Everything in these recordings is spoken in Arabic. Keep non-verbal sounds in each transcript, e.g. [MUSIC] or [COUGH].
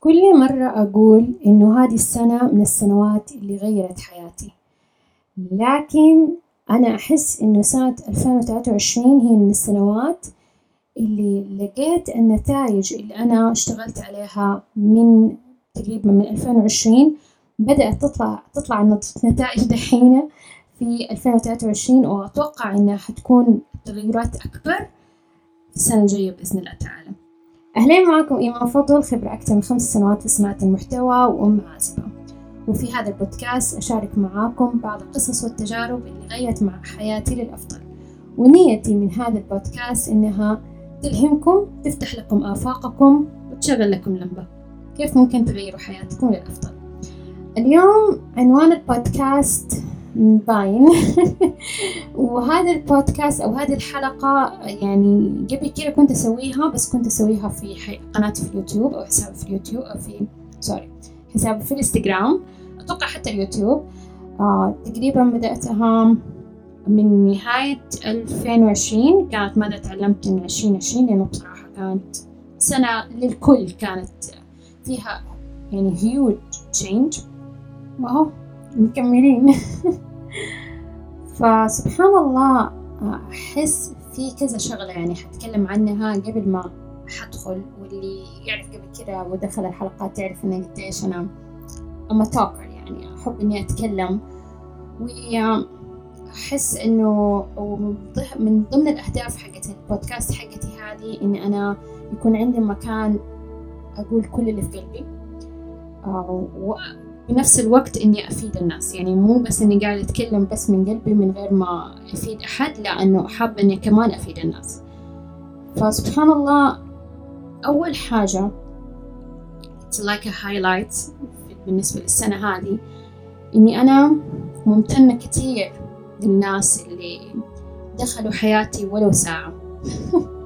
كل مرة أقول إنه هذه السنة من السنوات اللي غيرت حياتي. لكن أنا أحس إنه سنة 2023 هي من السنوات اللي لقيت النتائج اللي أنا اشتغلت عليها من تقريبا من 2020 بدأت تطلع تطلع النتائج دحين في 2023 وأتوقع إنها حتكون تغيرات أكبر السنة الجاية بإذن الله تعالى. أهلين معكم إيمان فضل خبرة أكثر من خمس سنوات في صناعة المحتوى وأم عازبة وفي هذا البودكاست أشارك معاكم بعض القصص والتجارب اللي غيرت مع حياتي للأفضل. ونيتي من هذا البودكاست إنها تلهمكم تفتح لكم آفاقكم وتشغل لكم لمبة. كيف ممكن تغيروا حياتكم للأفضل؟ اليوم عنوان البودكاست باين. [LAUGHS] وهذا البودكاست أو هذه الحلقة يعني قبل كده كنت أسويها بس كنت أسويها في قناتي في اليوتيوب أو حسابي في اليوتيوب أو في sorry حسابي في الإنستغرام. أتوقع حتى اليوتيوب. آه تقريبا بدأتها من نهاية 2020 كانت ماذا تعلمت من 2020 لأنه بصراحة كانت سنة للكل كانت فيها يعني huge change وأهو مكملين. [LAUGHS] فسبحان الله أحس في كذا شغلة يعني حتكلم عنها قبل ما حدخل واللي يعرف قبل كده ودخل الحلقات يعرف إن قديش أنا أما توكر يعني أحب إني أتكلم. وأحس إنه من ضمن الأهداف حقت البودكاست حقتي هذه إني أنا يكون عندي مكان أقول كل اللي في قلبي. بنفس الوقت إني أفيد الناس. يعني مو بس إني قاعدة أتكلم بس من قلبي من غير ما أفيد أحد لأنه حابة إني كمان أفيد الناس. فسبحان الله أول حاجة it's like a highlight بالنسبة للسنة هذه إني أنا ممتنة كتير للناس اللي دخلوا حياتي ولو ساعة. [LAUGHS]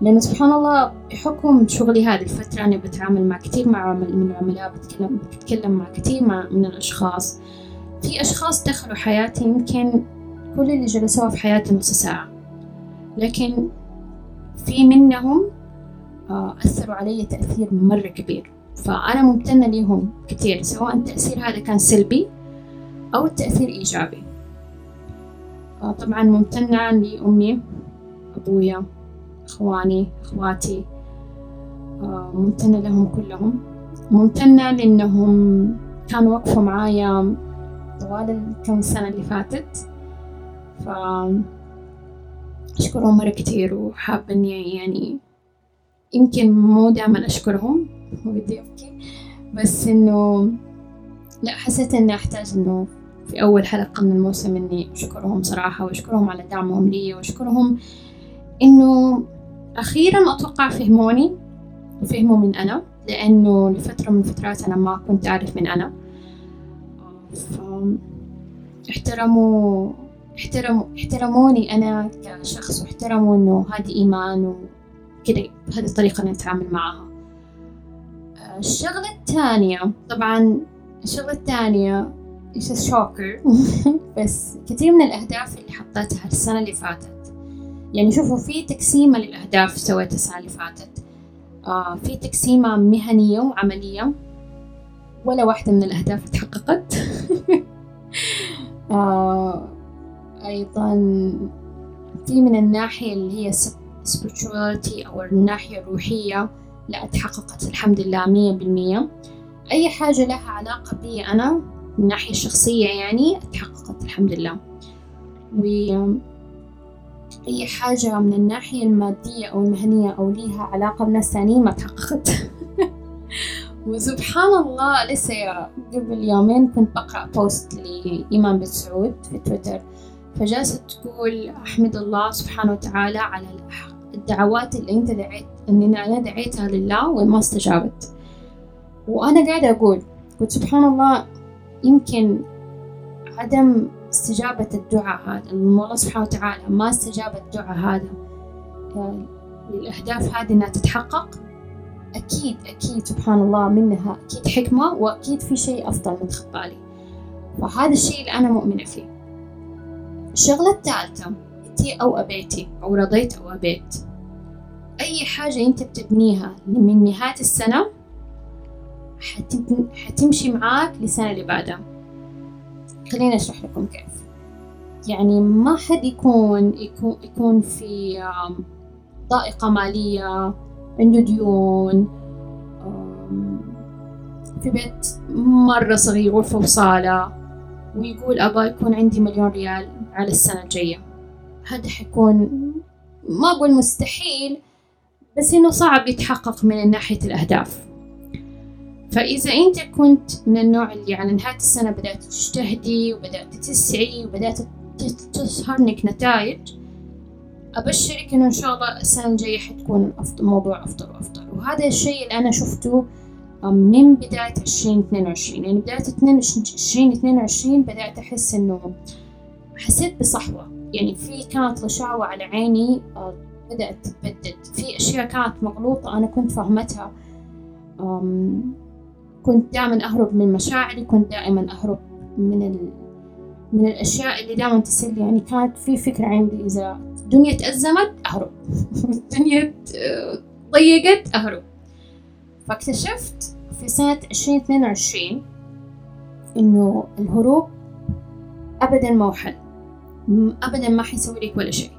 لأنه سبحان الله بحكم شغلي هذه الفترة أنا بتعامل مع كثير مع من العملاء بتكلم بتكلم مع كثير مع من الأشخاص. في أشخاص دخلوا حياتي يمكن كل اللي جلسوها في حياتي نص ساعة. لكن في منهم أثروا علي تأثير مرة كبير. فأنا ممتنة ليهم كثير سواء التأثير هذا كان سلبي أو التأثير إيجابي. طبعا ممتنة لأمي أبويا. إخواني إخواتي ممتنة لهم كلهم. ممتنة لأنهم كانوا وقفوا معايا طوال الكم سنة اللي فاتت. ف أشكرهم مرة كتير وحابة إني يعني يمكن مو دائما أشكرهم ودي أبكي بس إنه لا حسيت إني أحتاج إنه في أول حلقة من الموسم إني أشكرهم صراحة وأشكرهم على دعمهم لي وأشكرهم إنه أخيرا أتوقع فهموني وفهموا من أنا لأنه لفترة من فترات أنا ما كنت أعرف من أنا. احترموا احترموا احترموني أنا كشخص واحترموا إنه هذه إيمان وكده بهذه الطريقة اللي نتعامل معاها الشغلة الثانية طبعا الشغلة الثانية إيش شوكر [LAUGHS] بس كثير من الأهداف اللي حطيتها السنة اللي فاتت يعني شوفوا في تقسيمة للأهداف سويتها السنة اللي فاتت. آه في تقسيمة مهنية وعملية. ولا واحدة من الأهداف تحققت. [LAUGHS] آه أيضا في من الناحية اللي هي spirituality أو الناحية الروحية لا تحققت الحمد لله مية بالمية. أي حاجة لها علاقة بي أنا من الناحية الشخصية يعني تحققت الحمد لله. و أي حاجة من الناحية المادية أو المهنية أو ليها علاقة بناس ثانيين ما تحققت [LAUGHS] وسبحان الله لسه قبل يومين كنت بقرأ بوست لإيمان بن سعود في تويتر. فجالسة تقول أحمد الله سبحانه وتعالى على الدعوات اللي أنت دعيت إن أنا دعيتها لله وما استجابت. وأنا قاعدة أقول قلت سبحان الله يمكن عدم استجابة الدعاء هذا. الله سبحانه وتعالى ما استجاب الدعاء هذا. للأهداف هذه إنها تتحقق. أكيد أكيد سبحان الله منها أكيد حكمة وأكيد في شيء أفضل متخبى لي فهذا الشيء اللي أنا مؤمنة فيه. الشغلة الثالثة أتي أو أبيتي أو رضيت أو أبيت. أي حاجة أنت بتبنيها من نهاية السنة حتمشي معاك للسنة اللي بعدها. خليني أشرح لكم كيف. يعني ما حد يكون يكون, يكون في ضائقة مالية عنده ديون في بيت مرة صغير غرفة وصالة ويقول أبغى يكون عندي مليون ريال على السنة الجاية. هذا حيكون ما أقول مستحيل بس إنه صعب يتحقق من ناحية الأهداف. فإذا أنت كنت من النوع اللي على نهاية السنة بدأت تجتهدي وبدأت تسعي وبدأت تظهر لك نتائج أبشرك إنه إن شاء الله السنة الجاية حتكون أفضل موضوع أفضل وأفضل. وهذا الشيء اللي أنا شفته من بداية عشرين اثنين وعشرين. يعني بداية عشرين اثنين وعشرين بدأت أحس إنه حسيت بصحوة. يعني في كانت غشاوة على عيني آه، بدأت تتبدد. في أشياء كانت مغلوطة أنا كنت فهمتها كنت دائما أهرب من مشاعري كنت دائما أهرب من ال... من الأشياء اللي دائما تسلي يعني كانت في فكرة عندي إذا الدنيا تأزمت أهرب. [LAUGHS] الدنيا ضيقت أهرب. فاكتشفت في سنة عشرين اثنين وعشرين إنه الهروب أبدا ما هو حل. أبدا ما حيسوي لك ولا شيء.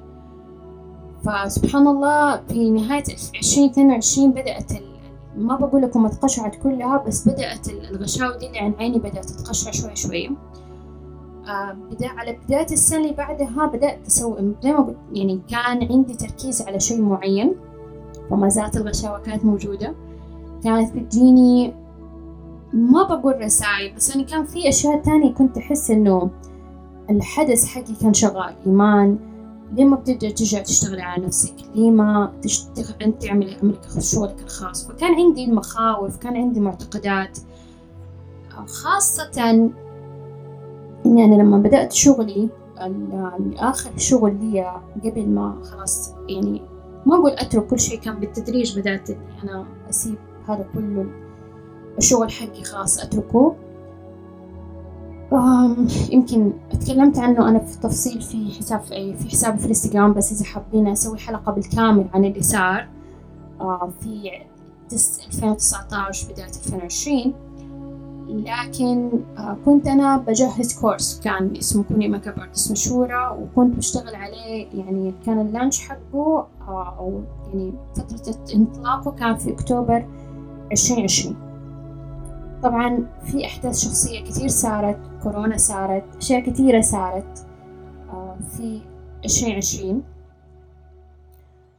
فسبحان الله في نهاية عشرين اثنين وعشرين بدأت ما بقول لكم اتقشعت كلها بس بدأت الغشاوة دي اللي عن عيني بدأت تتقشع شوي شوي. آه بدا على بداية السنة اللي بعدها بدأت أسوي زي ما يعني كان عندي تركيز على شيء معين وما زالت الغشاوة كانت موجودة. كانت بتجيني ما بقول رسائل بس يعني كان في أشياء تانية كنت أحس إنه الحدث حقي كان شغال إيمان ليه ما بتبدأ ترجع تشتغلي على نفسك. ليه ما تشتغل تعملي عملك شغلك الخاص. فكان عندي المخاوف كان عندي معتقدات. خاصة إني أنا لما بدأت شغلي آخر شغل لي قبل ما خلاص يعني ما أقول أترك كل شيء كان بالتدريج بدأت إني أنا أسيب هذا كله الشغل حقي خلاص أتركه. يمكن تكلمت عنه أنا في تفصيل في حساب في حسابي في الإنستغرام بس إذا حابين أسوي حلقة بالكامل عن اللي صار في 2019 بداية 2020 لكن كنت أنا بجهز course كان اسمه كوني makeup artist مشهورة وكنت بشتغل عليه يعني كان ال launch حقه أو يعني فترة انطلاقه كان في أكتوبر 2020 طبعا في أحداث شخصية كثير صارت كورونا صارت أشياء كثيرة صارت آه، في عشرين عشرين.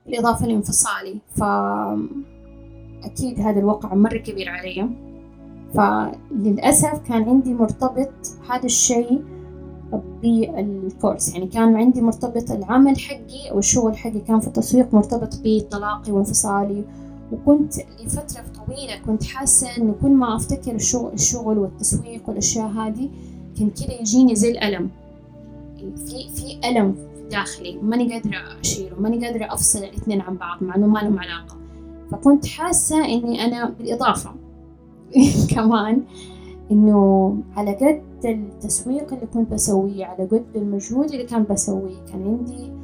بالإضافة لانفصالي فأكيد هذا الوقع مرة كبير علي. فللأسف كان عندي مرتبط هذا الشيء بالكورس يعني كان عندي مرتبط العمل حقي أو الشغل حقي كان في التسويق مرتبط بطلاقي وانفصالي وكنت لفترة طويلة كنت حاسة إنه كل ما أفتكر الشغل, والتسويق والأشياء هذه كان كذا يجيني زي الألم. في في ألم داخلي ماني قادرة أشيله ماني قادرة أفصل الاثنين عن بعض مع إنه ما لهم علاقة. فكنت حاسة إني أنا بالإضافة. [LAUGHS] كمان إنه على قد التسويق اللي كنت بسويه على قد المجهود اللي كان بسويه كان عندي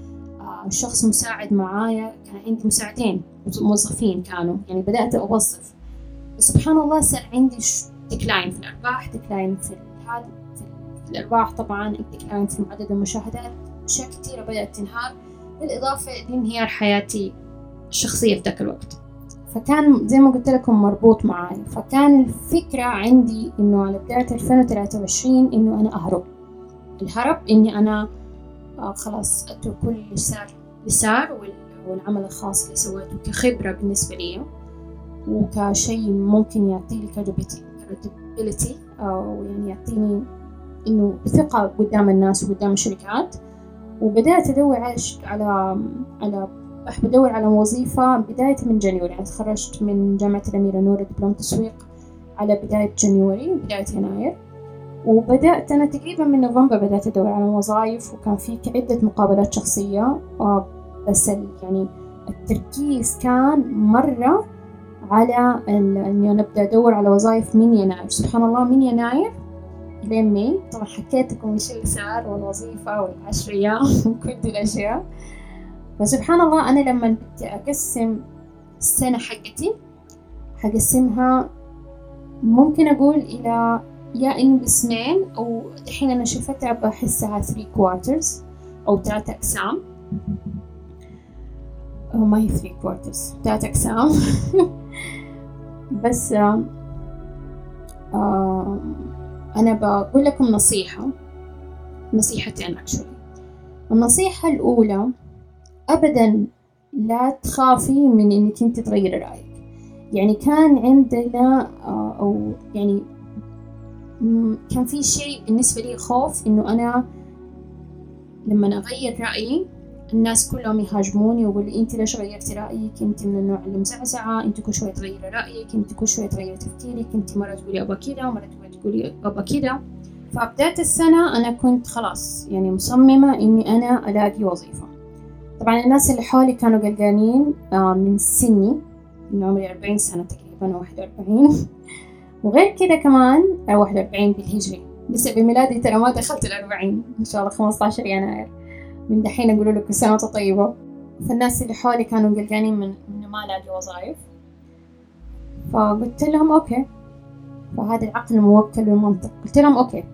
شخص مساعد معايا كان عندي مساعدين موظفين كانوا. يعني بدأت أوظف. سبحان الله صار عندي decline في الأرباح decline في هذا في الأرباح. طبعا decline في عدد المشاهدات. أشياء كثيرة بدأت تنهار. بالإضافة لانهيار حياتي الشخصية في ذاك الوقت. فكان زي ما قلت لكم مربوط معي فكان الفكرة عندي إنه على بداية 2023 إنه أنا أهرب. الهرب إني أنا آه خلاص أترك كل اللي صار اللي والعمل الخاص اللي سويته كخبرة بالنسبة لي. وكشيء ممكن يعطيني credibility أو يعني يعطيني إنه ثقة قدام الناس وقدام الشركات. وبدأت أدور على على بدور على وظيفة بداية من جانيوري. يعني تخرجت من جامعة الأميرة نور دبلوم تسويق على بداية جانيوري بداية يناير. وبدأت أنا تقريبا من نوفمبر بدأت أدور على وظائف وكان في عدة مقابلات شخصية آه، بس يعني التركيز كان مرة على إني أنا أبدأ أدور على وظائف من يناير. سبحان الله من يناير لين ماي. طبعا حكيت لكم إيش اللي صار والوظيفة والعشر أيام [LAUGHS] وكل الأشياء. فسبحان الله أنا لما بدي أقسم السنة حقتي حقسمها ممكن أقول إلى يا إنه قسمين أو الحين أنا شفتها بحسها 3 quarters أو ثلاثة أقسام. أو ما هي 3 quarters. ثلاثة أقسام. [LAUGHS] بس آه أنا بقول لكم نصيحة. نصيحتين actually. النصيحة الأولى أبدا لا تخافي من إنك أنت تغيري رأيك. يعني كان عندنا آه، أو يعني كان في شيء بالنسبة لي خوف إنه أنا لما أغير رأيي الناس كلهم يهاجموني ويقولوا لي انت ليش غيرتي رأيك؟ انت من النوع اللي مزعزعة انت كل شوية تغيري رأيك انت كل شوية تغيري تفكيرك انت مرة تقولي أبغى كذا ومره تقولي أبغى كذا. فبداية السنة أنا كنت خلاص يعني مصممة إني أنا ألاقي وظيفة. طبعا الناس اللي حولي كانوا قلقانين آه، من سني من عمري أربعين سنة تقريبا واحد وأربعين. [LAUGHS] وغير كذا كمان آه، واحد وأربعين بالهجري. لسه بميلادي ترى ما دخلت الأربعين إن شاء الله خمسة عشر يناير. من دحين أقول لك كل سنة طيبة فالناس اللي حولي كانوا قلقانين من إنه ما ألاقي وظائف. فقلت لهم okay. فهذا العقل الموكل بالمنطق قلت لهم okay.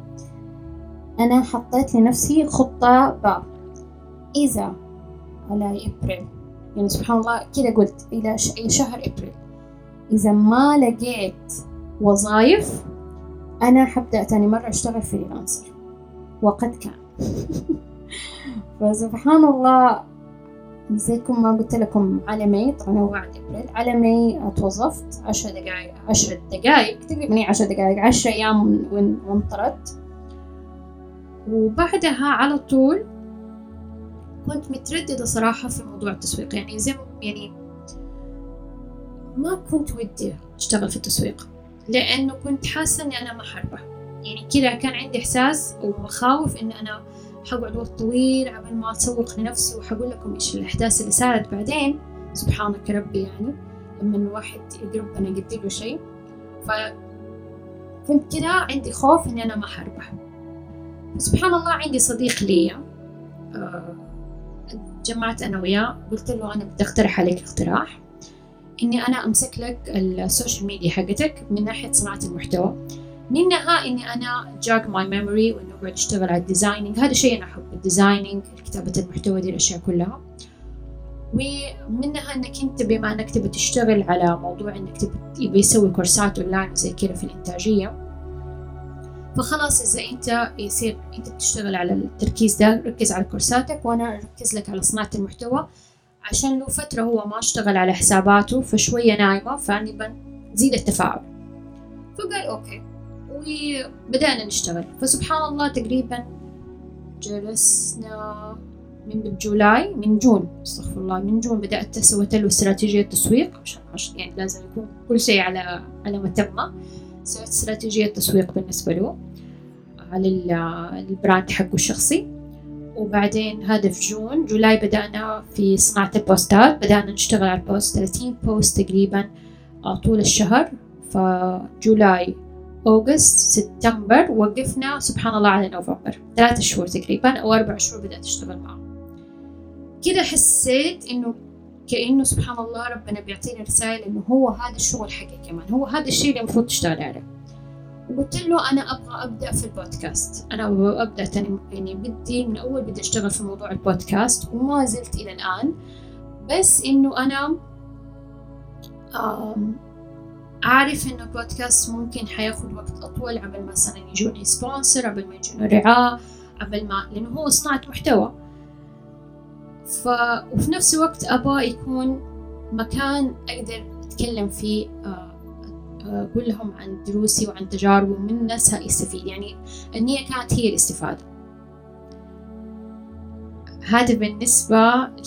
أنا حطيت لنفسي خطة باء. إذا على إبريل. يعني سبحان الله كذا قلت إلى شهر إبريل. إذا ما لقيت وظائف أنا حبدأ تاني مرة أشتغل freelancer وقد كان. [LAUGHS] فسبحان الله زيكم ما قلت لكم على مي طبعا هو ابريل مي توظفت عشر دقائق عشر دقائق تقريبا عشر دقائق عشر أيام وانطرت وبعدها على طول كنت مترددة صراحة في موضوع التسويق. يعني زي يعني ما كنت ودي أشتغل في التسويق لأنه كنت حاسة إني أنا ما حربح يعني كذا كان عندي إحساس ومخاوف إن أنا حقعد وقت طويل قبل ما أسوق لنفسي وحقول لكم إيش الأحداث اللي صارت بعدين. سبحانك ربي يعني لما الواحد ربنا يقدر له شيء. فكنت كذا عندي خوف إني أنا ما حربح. سبحان الله عندي صديق لي آه، جمعت أنا وياه. قلت له أنا بدي أقترح عليك اقتراح إني أنا أمسك لك ال social media حقتك من ناحية صناعة المحتوى. منها إني أنا jog my memory وإنه أقعد أشتغل على ال designing هذا شيء أنا أحب ال designing كتابة المحتوى دي الأشياء كلها. ومنها إنك أنت بما إنك تبي تشتغل على موضوع إنك تبي يسوي كورسات اونلاين وزي كذا في الإنتاجية فخلاص إذا أنت يصير أنت بتشتغل على التركيز ده ركز على كورساتك وأنا أركز لك على صناعة المحتوى. عشان له فترة هو ما اشتغل على حساباته فشوية نايمة فأني بنزيد التفاعل فقال okay. وبدأنا نشتغل. فسبحان الله تقريبا جلسنا من July من June أستغفر الله من June بدأت سويت له استراتيجية تسويق عشان يعني لازم يكون كل شيء على على متمة سويت استراتيجية تسويق بالنسبة له على ال brand حقه الشخصي. وبعدين هذا في June July بدأنا في صناعة البوستات. بدأنا نشتغل على ال post 30 post تقريبا آه، طول الشهر. فجولاي أوغست سبتمبر وقفنا سبحان الله على نوفمبر. ثلاثة شهور تقريبا أو أربع شهور بدأت أشتغل معه كذا حسيت إنه كأنه سبحان الله ربنا بيعطيني رسائل إنه هو هذا الشغل حقي كمان. هو هذا الشيء اللي المفروض تشتغل عليه. وقلت له أنا أبغى أبدأ في البودكاست. أنا أبدأ تاني يعني بدي من أول بدي أشتغل في موضوع البودكاست وما زلت إلى الآن. بس إنه أنا أعرف إنه البودكاست ممكن حياخد وقت أطول قبل مثلا يجوني سبونسر قبل ما يجوني رعاة قبل ما لأنه هو صناعة محتوى. ف... وفي نفس الوقت أبغى يكون مكان أقدر أتكلم فيه آه، آه، أقول لهم عن دروسي وعن تجاربي ومن ناسها يستفيد يعني النية كانت هي الاستفادة. هذا بالنسبة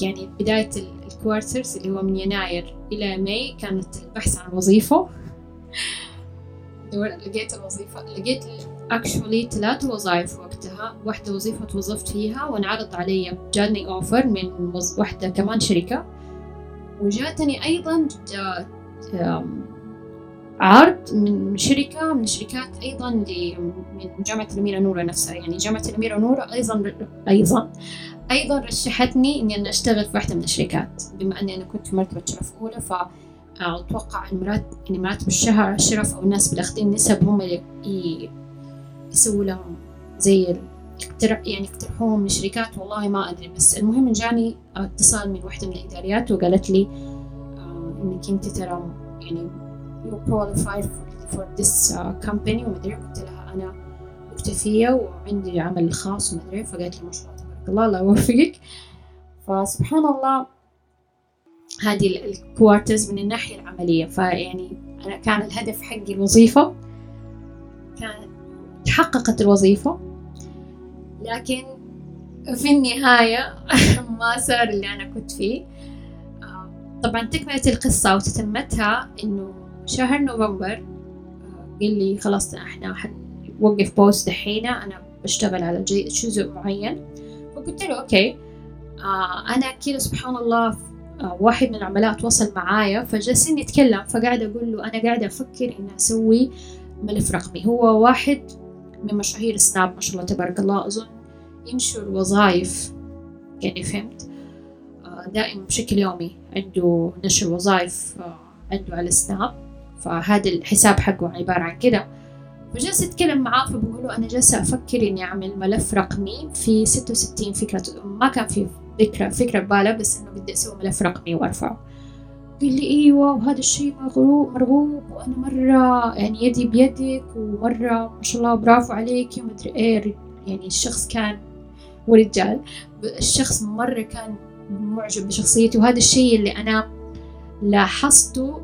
يعني بداية ال quarters اللي هو من يناير إلى May كانت البحث عن وظيفة. لقيت الوظيفة لقيت actually ثلاث وظائف وقتها. واحدة وظيفة توظفت فيها وانعرض علي جاني offer من واحدة كمان شركة. وجاتني أيضا عرض من شركة من الشركات أيضا من جامعة الأميرة نورة نفسها. يعني جامعة الأميرة نورة أيضا أيضا أيضا رشحتني إني أنا أشتغل في واحدة من الشركات. بما أني أنا كنت في مرتبة شرف أولى ف أتوقع المرات يعني مراتب الشهر الشرف أو الناس اللي أخذين نسب هم اللي يسووا لهم زي يعني يقترحوهم من شركات والله ما أدري. بس المهم جاني اتصال من واحدة من الإداريات وقالت لي آه إنك أنت ترى يعني you qualified for, this uh, company ومدري قلت لها أنا مكتفية وعندي عمل خاص ومدري فقالت لي ما شاء الله تبارك الله الله يوفقك. فسبحان الله هذه الكوارترز من الناحية العملية. فيعني أنا كان الهدف حقي الوظيفة كان تحققت الوظيفة لكن في النهاية [LAUGHS] ما صار اللي أنا كنت فيه. آه، طبعا تكملة القصة وتتمتها إنه شهر نوفمبر آه، قال لي خلاص إحنا حنوقف pause دحين أنا بشتغل على جزء معين. فقلت له okay. آه، أنا كذا سبحان الله واحد من العملاء تواصل معايا فجالسين نتكلم فقاعد أقول له أنا قاعدة أفكر إني أسوي ملف رقمي. هو واحد من مشاهير سناب ما شاء الله تبارك الله أظن ينشر وظائف. يعني فهمت؟ آه، دائما بشكل يومي عنده نشر وظائف آه، عنده على سناب فهذا الحساب حقه عبارة عن كده. فجلست أتكلم معاه فبقول له أنا جالسة أفكر إني أعمل ملف رقمي في ستة وستين فكرة. ما كان في فكرة فكرة ببالة بس إنه بدي أسوي ملف رقمي وأرفعه. قال لي إيوه وهذا الشيء مرغوب مرغوب وأنا مرة يعني يدي بيدك ومرة ما شاء الله برافو عليكي ومدري إيه. يعني الشخص كان ورجال. الشخص مرة كان معجب بشخصيتي وهذا الشيء اللي أنا لاحظته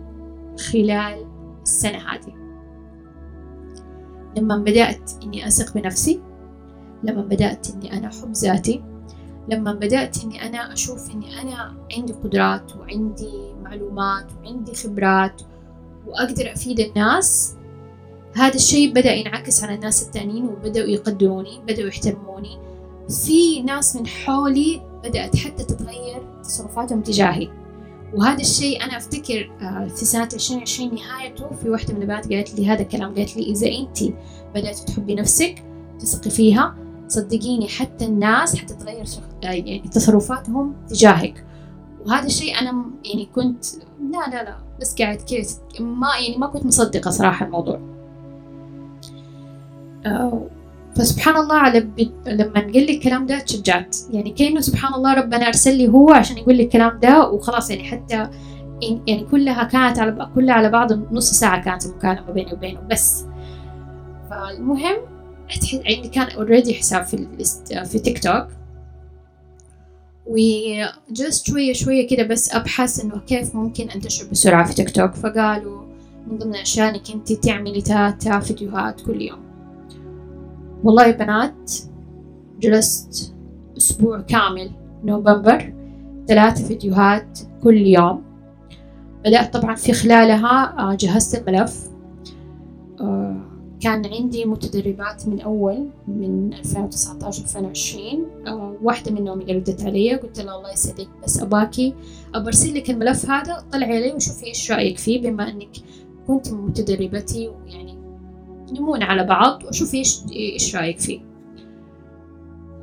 خلال السنة هذه. لما بدأت إني أثق بنفسي لما بدأت إني أنا أحب ذاتي لما بدأت إني أنا أشوف إني أنا عندي قدرات وعندي معلومات وعندي خبرات وأقدر أفيد الناس هذا الشيء بدأ ينعكس على الناس التانيين وبدأوا يقدروني بدأوا يحترموني في ناس من حولي بدأت حتى تتغير تصرفاتهم تجاهي. وهذا الشيء أنا أفتكر آه، في سنة 2020 نهايته في واحدة من البنات قالت لي هذا الكلام قالت لي إذا أنت بدأت تحبي نفسك تثقي فيها صدقيني حتى الناس حتتغير آه، يعني تصرفاتهم تجاهك. وهذا الشيء أنا يعني كنت لا لا لا بس قاعد كذا ما يعني ما كنت مصدقة صراحة الموضوع. آه، فسبحان الله على بي... لما قال لي الكلام ده تشجعت يعني كأنه سبحان الله ربنا أرسل لي هو عشان يقول لي الكلام ده وخلاص يعني حتى يعني كلها كانت على كلها على بعض نص ساعة كانت المكالمة بيني وبينه بس. فالمهم عندي كان already حساب في في تيك توك وجلست شوية شوية كده بس أبحث إنه كيف ممكن أنتشر بسرعة في تيك توك فقالوا من ضمن الأشياء إنك أنت تعملي ثلاثة فيديوهات كل يوم. والله يا بنات جلست أسبوع كامل نوفمبر ثلاثة فيديوهات كل يوم. بدأت طبعا في خلالها آه، جهزت الملف. آه، كان عندي متدربات من أول من 2019 2020 آه، واحدة منهم اللي ردت علي قلت لها الله يسعدك بس أباكي برسل لك الملف هذا طلعي عليه وشوفي إيش رأيك فيه بما إنك كنت متدربتي ويعني نمون على بعض وشوفي إيش إيش رأيك فيه.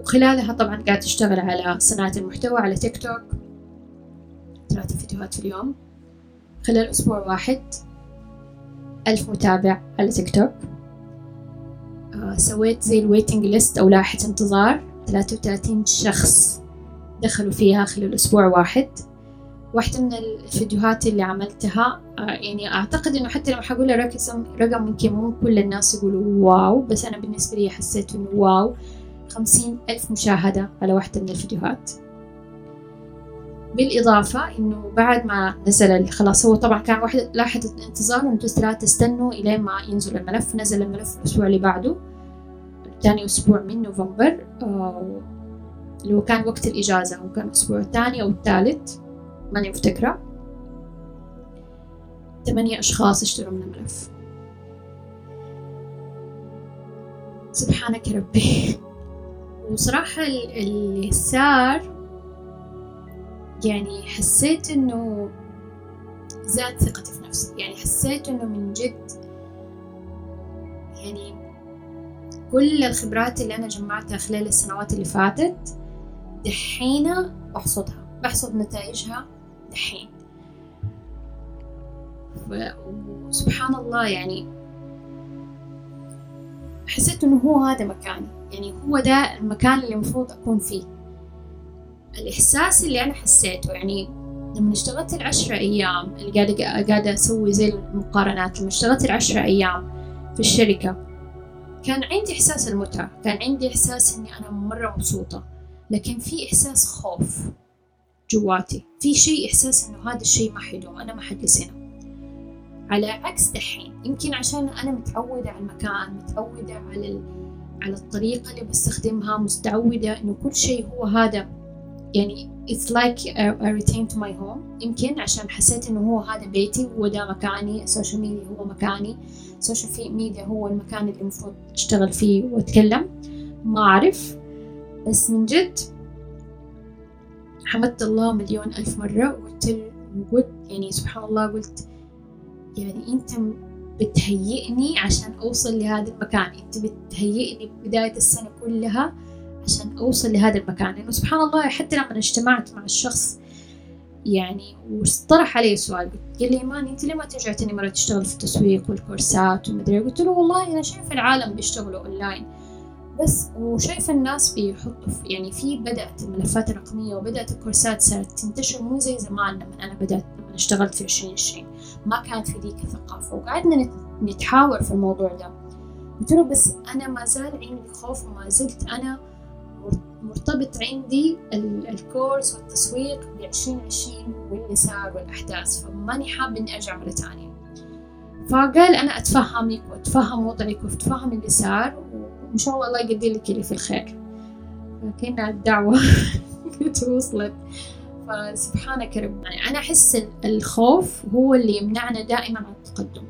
وخلالها طبعا قاعدة أشتغل على صناعة المحتوى على تيك توك ثلاثة فيديوهات في اليوم. خلال أسبوع واحد ألف متابع على تيك توك آه سويت زي ال waiting list أو لائحة انتظار. ثلاثة وثلاثين شخص دخلوا فيها خلال أسبوع واحد. واحدة من الفيديوهات اللي عملتها آه، يعني أعتقد إنه حتى لما حقول رقم ممكن مو كل الناس يقولوا واو بس أنا بالنسبة لي حسيت إنه واو. خمسين ألف مشاهدة على واحدة من الفيديوهات. بالإضافة إنه بعد ما نزل خلاص هو طبعا كان واحدة لاحظة انتظار وأنتوا ثلاثة تستنوا إلين ما ينزل الملف. نزل الملف الأسبوع اللي بعده ثاني أسبوع من نوفمبر آه، اللي هو كان وقت الإجازة هو كان الأسبوع الثاني أو الثالث. ماني مفتكرة. ثمانية أشخاص اشتروا من الملف. سبحانك ربي. وصراحة اللي صار يعني حسيت إنه زاد ثقتي في نفسي. يعني حسيت إنه من جد يعني كل الخبرات اللي أنا جمعتها خلال السنوات اللي فاتت دحين بحصدها بحصد نتائجها. دحين وسبحان الله يعني حسيت إنه هو هذا مكاني. يعني هو ده المكان اللي المفروض أكون فيه. الإحساس اللي أنا حسيته يعني لما اشتغلت العشرة أيام اللي قاعدة قاعدة أسوي زي المقارنات لما اشتغلت العشرة أيام في الشركة كان عندي إحساس المتعة كان عندي إحساس إني أنا مرة مبسوطة. لكن في إحساس خوف. جواتي. في شيء إحساس إنه هذا الشيء ما حيدوم أنا ما حجلس هنا على عكس دحين يمكن عشان أنا متعودة على المكان متعودة على ال... على الطريقة اللي بستخدمها متعودة إنه كل شيء هو هذا يعني it's like a return to my home. يمكن عشان حسيت إنه هو هذا بيتي هو ده مكاني السوشيال ميديا هو مكاني السوشيال ميديا هو المكان اللي المفروض أشتغل فيه وأتكلم. ما أعرف. بس من جد حمدت الله مليون ألف مرة وقلت وقلت يعني سبحان الله قلت يعني أنت بتهيئني عشان أوصل لهذا المكان. أنت بتهيئني بداية السنة كلها عشان أوصل لهذا المكان. لأنه سبحان الله حتى لما اجتمعت مع الشخص يعني وطرح علي سؤال قال لي إيمان أنت ليه ما ترجع تاني مرة تشتغل في التسويق والكورسات ومدري قلت له والله أنا شايف العالم بيشتغلوا أونلاين بس وشايفة الناس بيحطوا يعني في بدأت الملفات الرقمية وبدأت الكورسات صارت تنتشر مو زي زمان لما أنا بدأت لما اشتغلت في عشرين عشرين. ما كانت في ذيك الثقافة. وقعدنا نتحاور في الموضوع ده. قلت له بس أنا ما زال عندي خوف وما زلت أنا مرتبط عندي الكورس والتسويق بعشرين عشرين واللي صار والأحداث. فماني حاب إني أرجع مرة تانية فقال أنا أتفهمك وأتفهم وضعك وأتفهم اللي صار. وإن شاء الله الله يقدر لك اللي في الخير. فكأن الدعوة [LAUGHS] وصلت فسبحانك رب. يعني أنا أحس الخوف هو اللي يمنعنا دائما عن التقدم.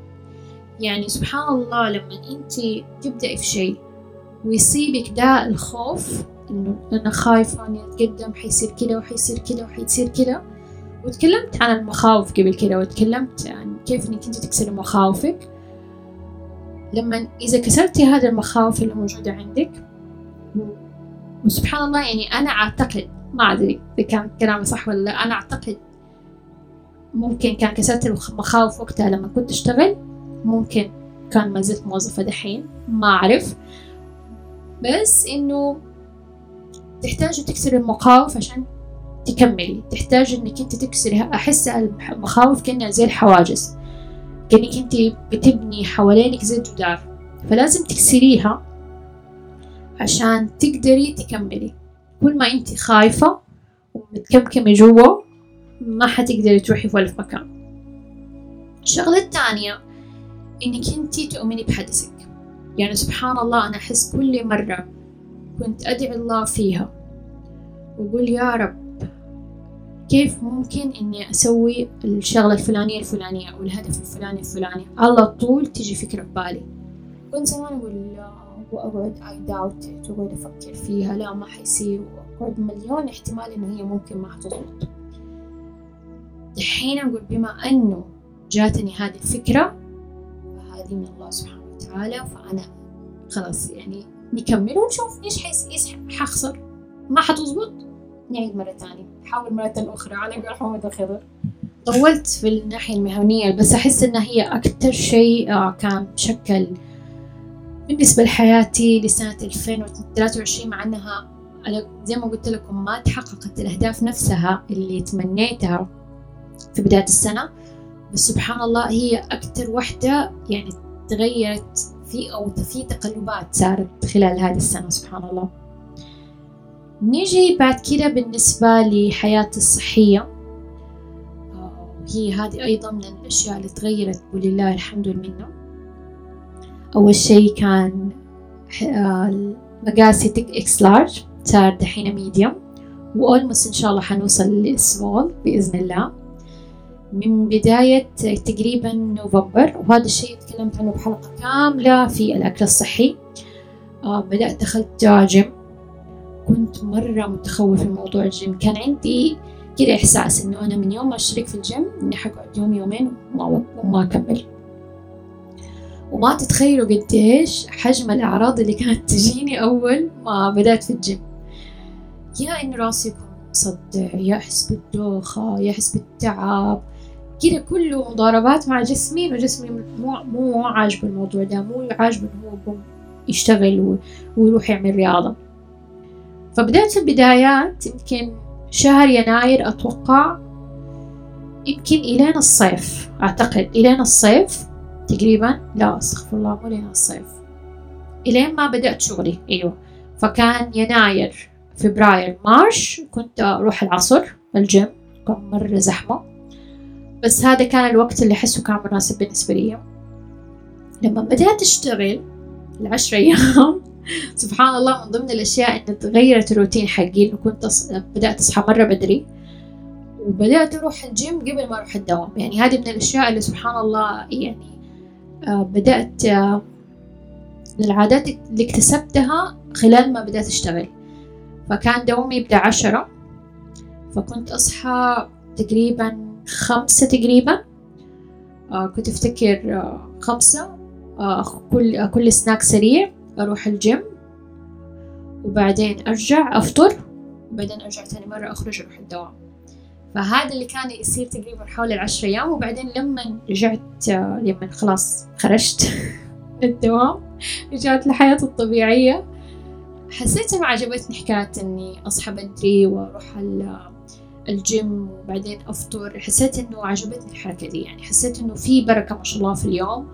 يعني سبحان الله لما أنت تبدأي في شيء ويصيبك ده الخوف إنه أنا خايفة إني أتقدم حيصير كذا وحيصير كذا وحيصير كذا. وتكلمت عن المخاوف قبل كذا وتكلمت عن كيف إنك أنت تكسري مخاوفك. لما إذا كسرتي هذه المخاوف اللي موجودة عندك وسبحان الله يعني أنا أعتقد ما أدري إذا كان كلامي صح ولا لا أنا أعتقد ممكن كان كسرت المخاوف وقتها لما كنت أشتغل ممكن كان ما زلت موظفة دحين ما أعرف. بس إنه تحتاج تكسر المخاوف عشان تكملي تحتاج إنك أنت تكسري أحس المخاوف كأنها زي الحواجز. كأنك أنت بتبني حوالينك زي الجدار فلازم تكسريها عشان تقدري تكملي. كل ما أنت خايفة ومتكمكمة جوا ما حتقدري تروحي في ولا في مكان. الشغلة الثانية إنك أنت تؤمني بحدثك يعني سبحان الله أنا أحس كل مرة كنت أدعي الله فيها. وأقول يا رب كيف ممكن إني أسوي الشغلة الفلانية الفلانية أو الهدف الفلاني الفلاني؟ على طول تجي فكرة في بالي. كنت زمان أقول لا وأقعد doubt it وأقعد أفكر فيها. لا ما حيصير. وأقعد مليون احتمال إنه هي ممكن ما حتزبط دحين أقول بما أنه جاتني هذه الفكرة فهذه من الله سبحانه وتعالى فأنا خلاص يعني نكمل ونشوف إيش حيس إيش حخسر. ما حتزبط نعيد مرة ثانية. حاول مرة أخرى. على قول حمد الخضر. طولت في الناحية المهنية بس أحس إنها هي أكتر شيء آه، كان شكل بالنسبة لحياتي لسنة 2023 مع أنها زي ما قلت لكم ما تحققت الأهداف نفسها اللي تمنيتها في بداية السنة. بس سبحان الله هي أكتر وحدة يعني تغيرت في أو في تقلبات صارت خلال هذه السنة سبحان الله. نيجي بعد كده بالنسبة لحياتي الصحية. هي هذه أيضا من الأشياء اللي تغيرت ولله الحمد والمنة. أول شي كان مقاسي 2 X large صار دحين medium و almost إن شاء الله حنوصل للسمول بإذن الله. من بداية تقريبا نوفمبر وهذا الشيء تكلمت عنه بحلقة كاملة في الأكل الصحي. آه بدأت دخلت جيم. كنت مرة متخوفة من موضوع الجيم. كان عندي كده إحساس إنه أنا من يوم ما أشترك في الجيم إني حقعد يوم يومين وما, وما أكمل. وما تتخيلوا قديش حجم الأعراض اللي كانت تجيني أول ما بدأت في الجيم. يا إن راسي يكون مصدع يا أحس بالدوخة يا أحس بالتعب. كده كله مضاربات مع جسمي وجسمي مو مو عاجبه الموضوع ده مو عاجبه إنه هو يشتغل ويروح يعمل رياضة. فبدأت البدايات يمكن شهر يناير أتوقع يمكن إلين الصيف أعتقد إلين الصيف تقريبا لا أستغفر الله مو إلين الصيف. إلين ما بدأت شغلي أيوه. فكان يناير فبراير مارش كنت أروح العصر الجيم كان مرة زحمة. بس هذا كان الوقت اللي أحسه كان مناسب بالنسبة لي. لما بدأت أشتغل العشر أيام سبحان الله من ضمن الأشياء إن تغيرت الروتين حقي إنه كنت أص... بدأت أصحى مرة بدري وبدأت أروح الجيم قبل ما أروح الدوام. يعني هذه من الأشياء اللي سبحان الله يعني آه بدأت آه من العادات اللي اكتسبتها خلال ما بدأت أشتغل. فكان دوامي يبدأ عشرة فكنت أصحى تقريبا خمسة تقريبا. آه كنت أفتكر آه خمسة آه كل آه كل سناك سريع. أروح الجيم وبعدين أرجع أفطر وبعدين أرجع تاني مرة أخرج أروح الدوام. فهذا اللي كان يصير تقريبا حول العشر أيام وبعدين لما رجعت لما خلاص خرجت من [LAUGHS] الدوام رجعت لحياتي الطبيعية حسيت إنه عجبتني حكاية إني أصحى بدري وأروح الجيم وبعدين أفطر. حسيت إنه عجبتني الحركة دي يعني حسيت إنه في بركة ما شاء الله في اليوم.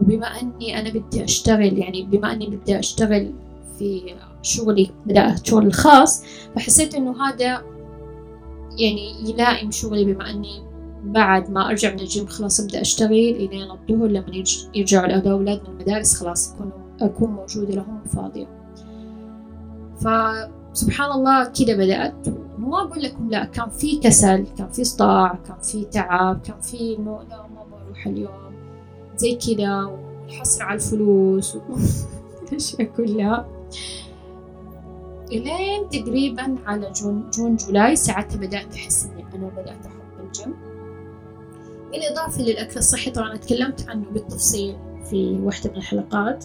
وبما أني أنا بدي أشتغل يعني بما أني بدي أشتغل في شغلي بدأت شغل الخاص فحسيت إنه هذا يعني يلائم شغلي بما أني بعد ما أرجع من الجيم خلاص أبدأ أشتغل إلين الظهر لما يرجعوا الأولاد من المدارس خلاص يكونوا أكون موجودة لهم فاضية. فسبحان الله كده بدأت. ما أقول لكم لا كان في كسل كان في صداع كان في تعب كان في إنه لا ما بروح اليوم. زي كده والحسرة على الفلوس والأشياء [LAUGHS] كلها. إلين تقريبا على June June July ساعتها بدأت أحس إني أنا بدأت أحب الجيم. بالإضافة للأكل الصحي طبعا تكلمت عنه بالتفصيل في واحدة من الحلقات.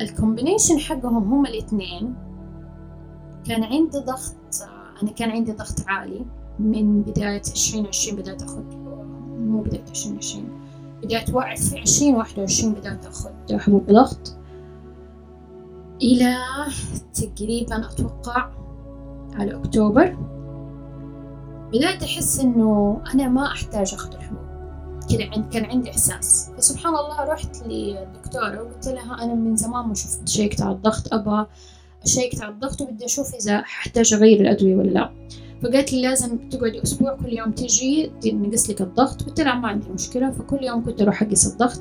ال combination حقهم هم الإثنين. كان عندي ضغط أنا كان عندي ضغط عالي من بداية عشرين عشرين بدأت أخذ مو بداية عشرين عشرين بدأت في عشرين واحد وعشرين بدأت أخذ حبوب ضغط. إلى تقريبا أتوقع على أكتوبر. بدأت أحس إنه أنا ما أحتاج أخذ الحبوب. كذا كان عندي إحساس. فسبحان الله رحت للدكتورة وقلت لها أنا من زمان ما شفت شيكت على الضغط. أبغى شيكت على الضغط وبدي أشوف إذا أحتاج أغير الأدوية ولا لا. فقالت لي لازم تقعدي أسبوع كل يوم تجي نقيس لك الضغط. قلت لها ما عندي مشكلة. فكل يوم كنت أروح أقيس الضغط.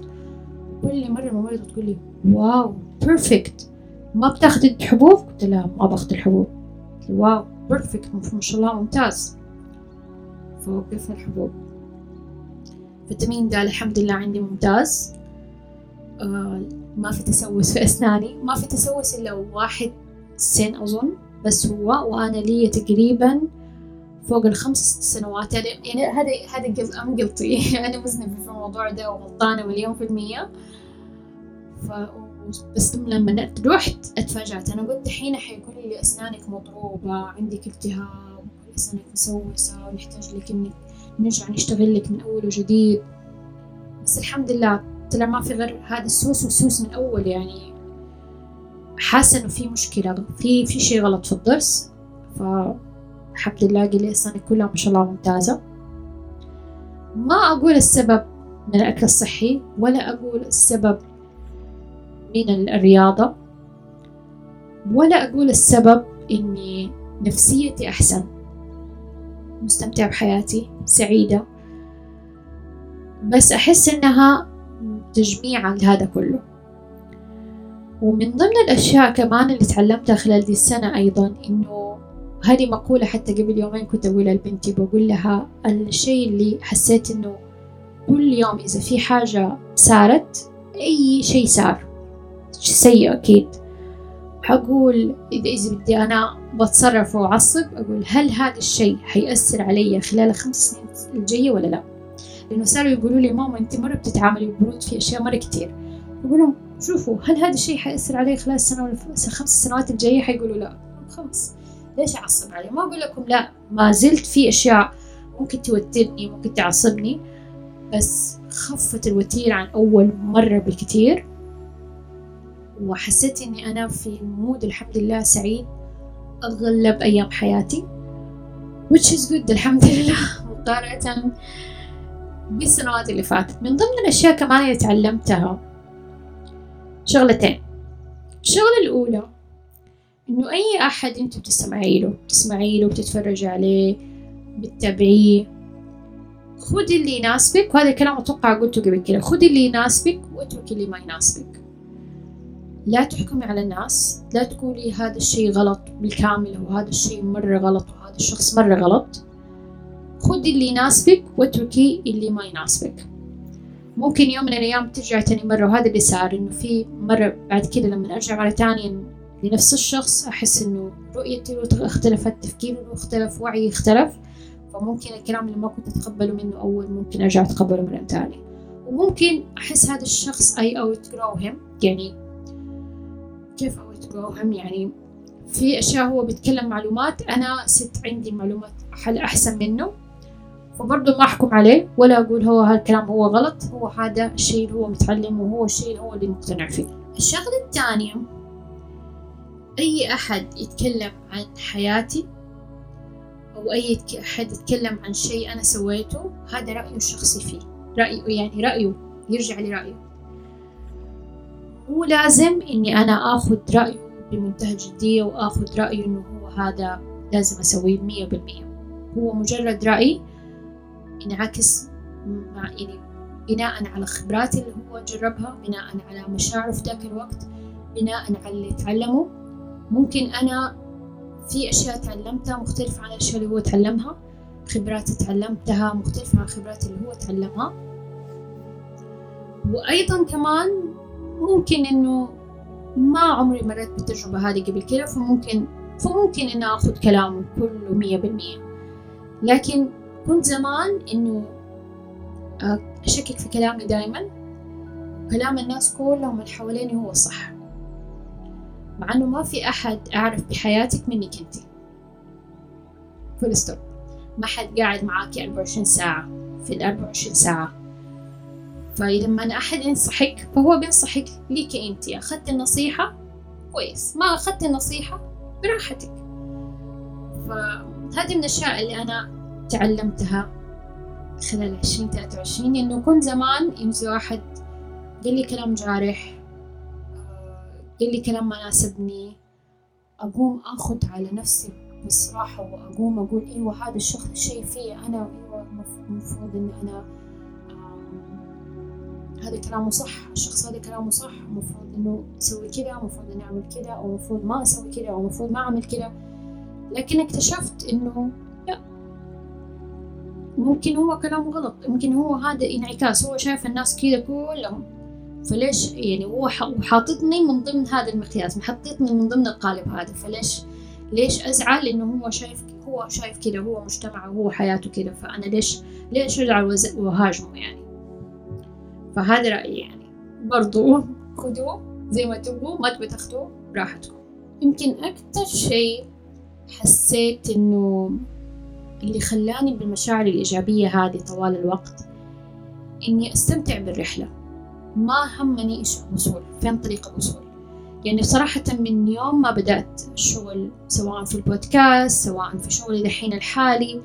كل مرة الممرضة تقول لي wow perfect ما بتاخذي الحبوب؟ قلت لها ما باخذ الحبوب. wow perfect ما شاء الله ممتاز. فوقفنا الحبوب. فيتامين د الحمد لله عندي ممتاز. آه ما في تسوس في أسناني. ما في تسوس إلا واحد سن أظن. بس هو وأنا لي تقريبا فوق الخمس سنوات. يعني هذا هذا أم قلطي أنا مذنبة [LAUGHS] في الموضوع ده وغلطانة مليون في المية. ف بس لما رحت اتفاجأت. أنا قلت الحين حيقول لي أسنانك مضروبة عندك التهاب أسنانك مسوسة ونحتاج لك إنك نرجع نشتغل لك من أول وجديد. بس الحمد لله طلع ما في غير هذا السوس والسوس من أول يعني. حاسة إنه في مشكلة في في شيء غلط في الضرس. فالحمد لله قلي أسناني كلها ما شاء الله ممتازة. ما أقول السبب من الأكل الصحي ولا أقول السبب من الرياضة ولا أقول السبب إني نفسيتي أحسن مستمتعة بحياتي سعيدة. بس أحس إنها تجميع لهذا كله. ومن ضمن الأشياء كمان اللي تعلمتها خلال دي السنة أيضا إنه هذه مقولة حتى قبل يومين كنت أقولها لبنتي بقول لها الشيء اللي حسيت إنه كل يوم إذا في حاجة صارت أي شيء صار سيء أكيد. حقول إذا بدي أنا بتصرف وأعصب أقول هل هذا الشيء حيأثر علي خلال الخمس سنين الجاية ولا لا؟ لأنه صاروا يقولوا لي ماما أنت مرة بتتعاملي ببرود في أشياء مرة كتير. أقول لهم شوفوا هل هذا الشيء حيأثر علي خلال السنة ولا الخمس سنوات الجاية؟ حيقولوا لا خلاص ليش أعصب عليه ما أقول لكم لا ما زلت في أشياء ممكن توترني ممكن تعصبني بس خفت الوتيرة عن أول مرة بالكتير وحسيت إني أنا في المود الحمد لله سعيد أغلب أيام حياتي which is good الحمد لله. [LAUGHS] مقارنة بالسنوات اللي فاتت. من ضمن الأشياء كمان اللي تعلمتها شغلتين. الشغلة الأولى إنه أي أحد أنت بتسمعي له بتسمعي له بتتفرجي عليه بتتابعيه. خذي اللي يناسبك وهذا الكلام أتوقع قلته قبل كده. خذي اللي يناسبك واتركي اللي ما يناسبك. لا تحكمي على الناس لا تقولي هذا الشيء غلط بالكامل وهذا الشيء مرة غلط وهذا الشخص مرة غلط. خذي اللي يناسبك واتركي اللي ما يناسبك. ممكن يوم من الأيام ترجع تاني مرة وهذا اللي صار إنه في مرة بعد كده لما أرجع مرة تانية لنفس الشخص أحس إنه رؤيتي اختلفت تفكيري اختلف وعي اختلف. فممكن الكلام اللي ما كنت أتقبله منه أول ممكن أرجع أتقبله مرة تانية. وممكن أحس هذا الشخص أي outgrow him. يعني كيف outgrow him يعني في أشياء هو بيتكلم معلومات أنا ست عندي معلومات حل أحسن منه. فبرضه ما أحكم عليه ولا أقول هو هالكلام هو غلط. هو هذا الشيء اللي هو متعلم وهو الشيء اللي هو اللي مقتنع فيه. الشغلة الثانية أي أحد يتكلم عن حياتي أو أي أحد يتكلم عن شيء أنا سويته هذا رأيه الشخصي فيه. رأيه يعني رأيه يرجع لرأيه مو لازم إني أنا آخذ رأيه بمنتهى الجدية وآخذ رأيه إنه هو هذا لازم أسويه مية بالمية. هو مجرد رأي ينعكس مع يعني بناء على خبراتي اللي هو جربها بناء على مشاعره في ذاك الوقت بناء على اللي تعلمه. ممكن أنا في أشياء تعلمتها مختلفة عن الأشياء اللي هو تعلمها خبرات تعلمتها مختلفة عن خبرات اللي هو تعلمها. وأيضا كمان ممكن إنه ما عمري مريت بالتجربة هذه قبل كده فممكن فممكن إن أخذ كلامه كله مية بالمية. لكن كنت زمان إنه أشكك في كلامي دايما وكلام الناس كلهم اللي حواليني هو صح. مع إنه ما في أحد أعرف بحياتك منك أنت. full stop ما حد قاعد معاكي 24 ساعة. في ال 24 ساعة. فلما أحد ينصحك فهو بينصحك ليك أنت. أخذت النصيحة؟ كويس. ما أخذت النصيحة؟ براحتك. فهذه من الأشياء اللي أنا تعلمتها خلال عشرين تلاتة وعشرين إنه كنت زمان يمزي واحد قال لي كلام جارح. قال لي كلام ما ناسبني أقوم أخذ على نفسي بصراحة وأقوم أقول إيوه هذا الشخص شيء فيه أنا إيوه المفروض إني أنا هذا كلامه صح الشخص هذا كلامه صح المفروض إنه أسوي كذا المفروض إني أعمل كذا أو المفروض ما أسوي كذا أو المفروض ما أعمل كذا. لكن اكتشفت إنه لا ممكن هو كلامه غلط يمكن هو هذا انعكاس هو شايف الناس كذا كلهم. فليش يعني هو حاططني من ضمن هذا المقياس محطتني من ضمن القالب هذا فليش ليش أزعل إنه هو شايف هو شايف كذا هو مجتمعه وهو حياته كذا فأنا ليش ليش أزعل وهاجمه يعني؟ فهذا رأيي يعني. برضو خذوه زي ما تبغوا ما تبغوا تاخذوه براحتكم. يمكن أكتر شيء حسيت إنه اللي خلاني بالمشاعر الإيجابية هذه طوال الوقت إني أستمتع بالرحلة. ما همني إيش الوصول فين طريق الوصول يعني صراحة من يوم ما بدأت الشغل سواء في البودكاست سواء في شغلي دحين الحالي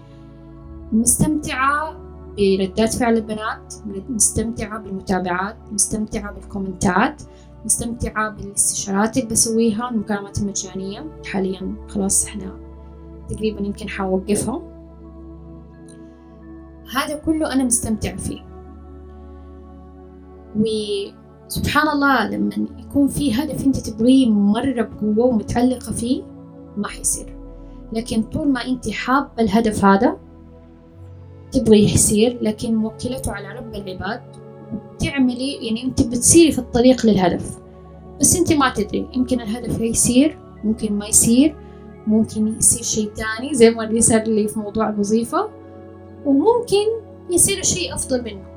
مستمتعة بردات فعل البنات مستمتعة بالمتابعات مستمتعة بالكومنتات مستمتعة بالاستشارات اللي بسويها المكالمات المجانية. حاليا خلاص إحنا تقريبا يمكن حوقفها هذا كله أنا مستمتع فيه. وسبحان الله لما يكون في هدف أنت تبغيه مرة بقوة ومتعلقة فيه ما حيصير. لكن طول ما أنت حابة الهدف هذا تبغي يصير. لكن موكلته على رب العباد تعملي يعني أنت بتسيري في الطريق للهدف. بس أنت ما تدري يمكن الهدف يصير ممكن ما يصير ممكن يصير شيء تاني زي ما اللي صار لي في موضوع الوظيفة وممكن يصير شيء أفضل منه.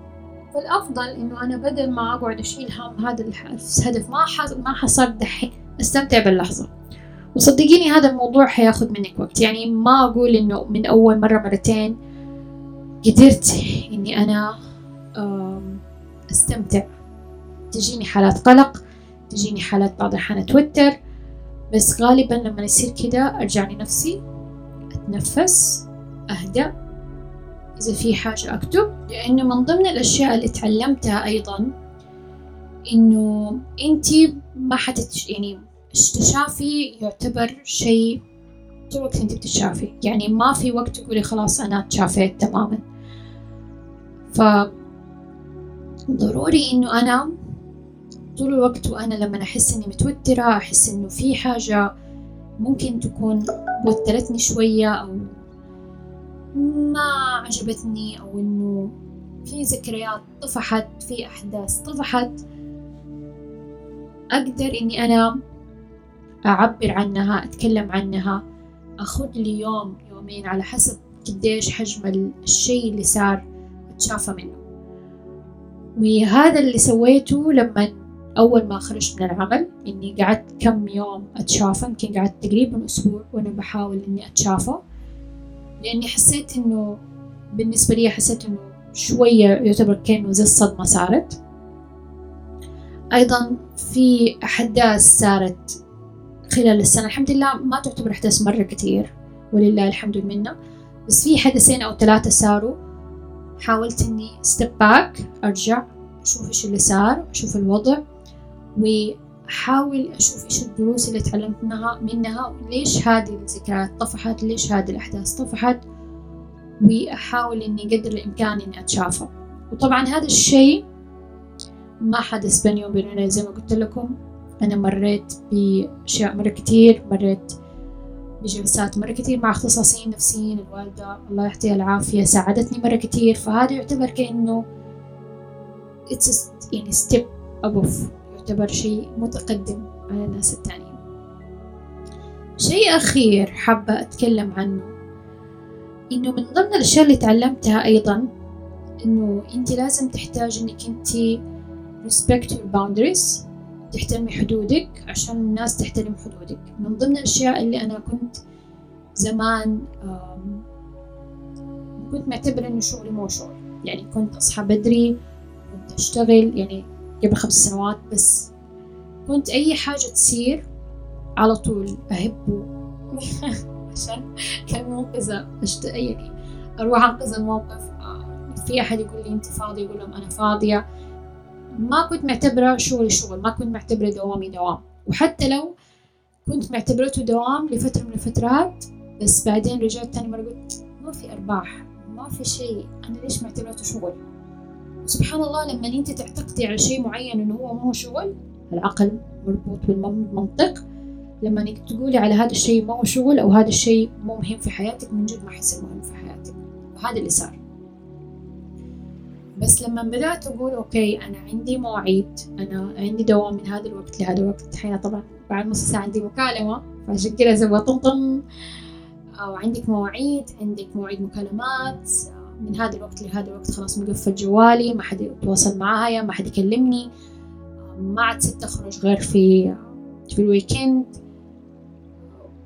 فالأفضل إنه أنا بدل ما أقعد أشيل هم هذا الهدف ما ما حصل دحين. أستمتع باللحظة. وصدقيني هذا الموضوع حياخد منك وقت. يعني ما أقول إنه من أول مرة مرتين قدرت إني أنا أستمتع. تجيني حالات قلق تجيني حالات بعض الأحيان أتوتر. بس غالبا لما يصير كده أرجع لنفسي أتنفس أهدأ. إذا في حاجة أكتب لأنه من ضمن الأشياء اللي تعلمتها أيضا إنه أنتي ما حتت يعني التشافي يعتبر شيء طول الوقت أنت بتتشافي. يعني ما في وقت تقولي خلاص أنا تشافيت تماما. ف ضروري إنه أنا طول الوقت وأنا لما أحس إني متوترة أحس إنه في حاجة ممكن تكون وترتني شوية أو ما عجبتني أو إنه في ذكريات طفحت في أحداث طفحت أقدر إني أنا أعبر عنها أتكلم عنها أخذ لي يوم يومين على حسب قديش حجم الشيء اللي صار أتشافى منه. وهذا اللي سويته لما أول ما خرجت من العمل إني قعدت كم يوم أتشافى يمكن قعدت تقريبا أسبوع وأنا بحاول إني أتشافى. لأني حسيت إنه بالنسبة لي حسيت إنه شوية يعتبر كأنه زي الصدمة صارت. أيضا في أحداث صارت خلال السنة. الحمد لله ما تعتبر أحداث مرة كتير ولله الحمد والمنة بس في حدثين أو ثلاثة صاروا. حاولت إني step back أرجع أشوف إيش اللي صار أشوف الوضع وأحاول أشوف إيش الدروس اللي تعلمتها منها وليش هذه الذكريات؟ طفحت ليش هذه الأحداث؟ طفحت وأحاول إني قدر الإمكان إني أتشافى. وطبعا هذا الشيء ما حدث بيني وبين زي ما قلت لكم أنا مريت بأشياء مرة كتير مريت بجلسات مرة كتير مع اختصاصيين نفسيين الوالدة الله يعطيها العافية ساعدتني مرة كتير. فهذا يعتبر كأنه it's يعني step above يعتبر شيء متقدم على الناس التانيين شيء أخير حابة أتكلم عنه إنه من ضمن الأشياء اللي تعلمتها أيضا إنه أنت لازم تحتاج إنك أنت respect your boundaries تحترمي حدودك عشان الناس تحترم حدودك. من ضمن الأشياء اللي أنا كنت زمان كنت معتبرة إنه شغلي مو شغل. يعني كنت أصحى بدري كنت أشتغل يعني قبل خمس سنوات بس كنت أي حاجة تصير على طول أهبه [LAUGHS] عشان كان منقذة أشت... يعني أروح أنقذ الموقف في أحد يقول لي أنت فاضية؟ يقول لهم أنا فاضية. ما كنت معتبرة شغلي شغل ما كنت معتبرة دوامي دوام. وحتى لو كنت معتبرته دوام لفترة من الفترات بس بعدين رجعت تاني مرة قلت ما في أرباح ما في شيء. أنا ليش معتبرته شغل؟ سبحان الله لما أنت تعتقدي على شيء معين إنه هو ما هو شغل العقل مربوط بالمنطق. لما أنك تقولي على هذا الشيء ما هو شغل أو هذا الشيء مو مهم في حياتك من جد ما حيصير مهم في حياتك. وهذا اللي صار. بس لما بدأت أقول أوكي أنا عندي مواعيد أنا عندي دوام من هذا الوقت لهذا الوقت. الحين طبعا بعد نص ساعة عندي مكالمة فعشان كذا زي طمطم أو عندك مواعيد عندك مواعيد مكالمات من هذا الوقت لهذا الوقت خلاص مقفل جوالي ما حد يتواصل معايا ما حد يكلمني. ما عدت أخرج غير في في ال weekend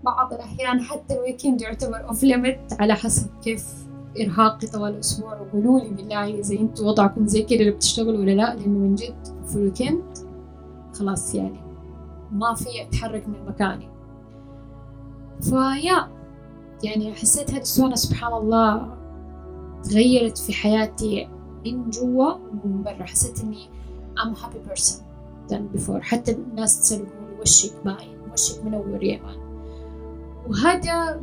بعض الأحيان حتى ال weekend يعتبر off limit على حسب كيف إرهاقي طوال الأسبوع. وقولوا لي بالله إذا أنتوا وضعكم زي كده اللي بتشتغلوا ولا لا لأنه من جد في ال weekend خلاص يعني ما في أتحرك من مكاني. فيا يعني حسيت هذه السنة سبحان الله تغيرت في حياتي من جوا ومن برا. حسيت إني I'm a happy person than before. حتى الناس تسأل وشك باين وشك منور يا مان وهذا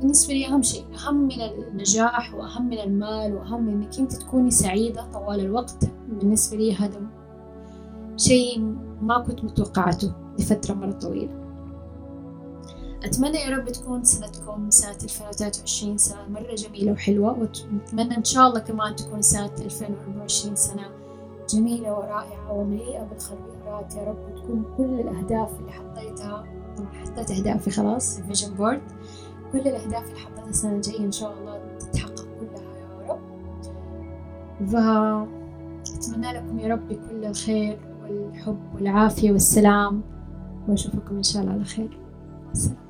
بالنسبة لي أهم شيء أهم من النجاح وأهم من المال وأهم من إنك أنت تكوني سعيدة طوال الوقت. بالنسبة لي هذا شيء ما كنت متوقعته لفترة مرة طويلة. أتمنى يا رب تكون سنتكم سنة 2023 سنة مرة جميلة وحلوة وأتمنى إن شاء الله كمان تكون سنة 2024 سنة جميلة ورائعة ومليئة بالخيرات. يا رب وتكون كل الأهداف اللي حطيتها طبعا حطيت أهدافي خلاص ال vision board كل الأهداف اللي حطيتها السنة الجاية إن شاء الله تتحقق كلها يا رب. فأتمنى لكم يا رب كل الخير والحب والعافية والسلام وأشوفكم إن شاء الله على خير. السلام.